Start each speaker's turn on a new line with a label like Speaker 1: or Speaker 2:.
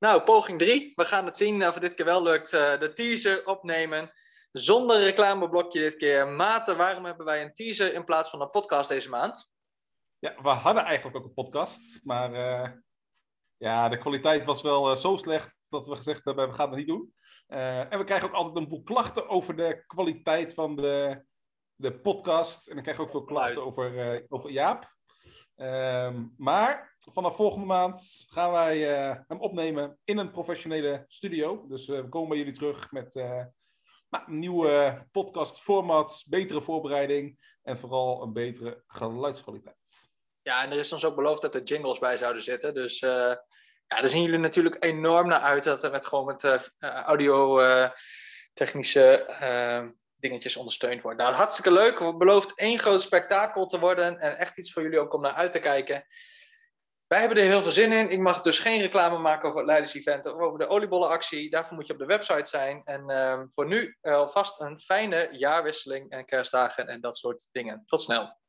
Speaker 1: Nou, poging 3. We gaan het zien of het dit keer wel lukt. Uh, de teaser opnemen. Zonder reclameblokje dit keer. Maarten, waarom hebben wij een teaser in plaats van een podcast deze maand?
Speaker 2: Ja, we hadden eigenlijk ook een podcast. Maar uh, ja, de kwaliteit was wel uh, zo slecht dat we gezegd hebben, we gaan het niet doen. en we krijgen ook altijd een boel klachten over de kwaliteit van de, de podcast. En dan krijgen we ook veel klachten over, over Jaap. Ehm, maar vanaf volgende maand gaan wij uh, hem opnemen in een professionele studio. Dus uh, we komen bij jullie terug met uh, nou, nieuwe podcastformats, betere voorbereiding en vooral een betere geluidskwaliteit.
Speaker 1: Ja, en er is ons ook beloofd dat er jingles bij zouden zitten. Dus ja, daar zien jullie natuurlijk enorm naar uit dat er met gewoon met audio technische dingetjes ondersteund wordt. Nou, hartstikke leuk. Het belooft één groot spektakel te worden en echt iets voor jullie ook om naar uit te kijken. Wij hebben er heel veel zin in. Ik mag dus geen reclame maken over het Leiders Event of over de oliebollenactie. Daarvoor moet je op de website zijn. En uh, voor nu alvast een fijne jaarwisseling en kerstdagen en dat soort dingen. Tot snel.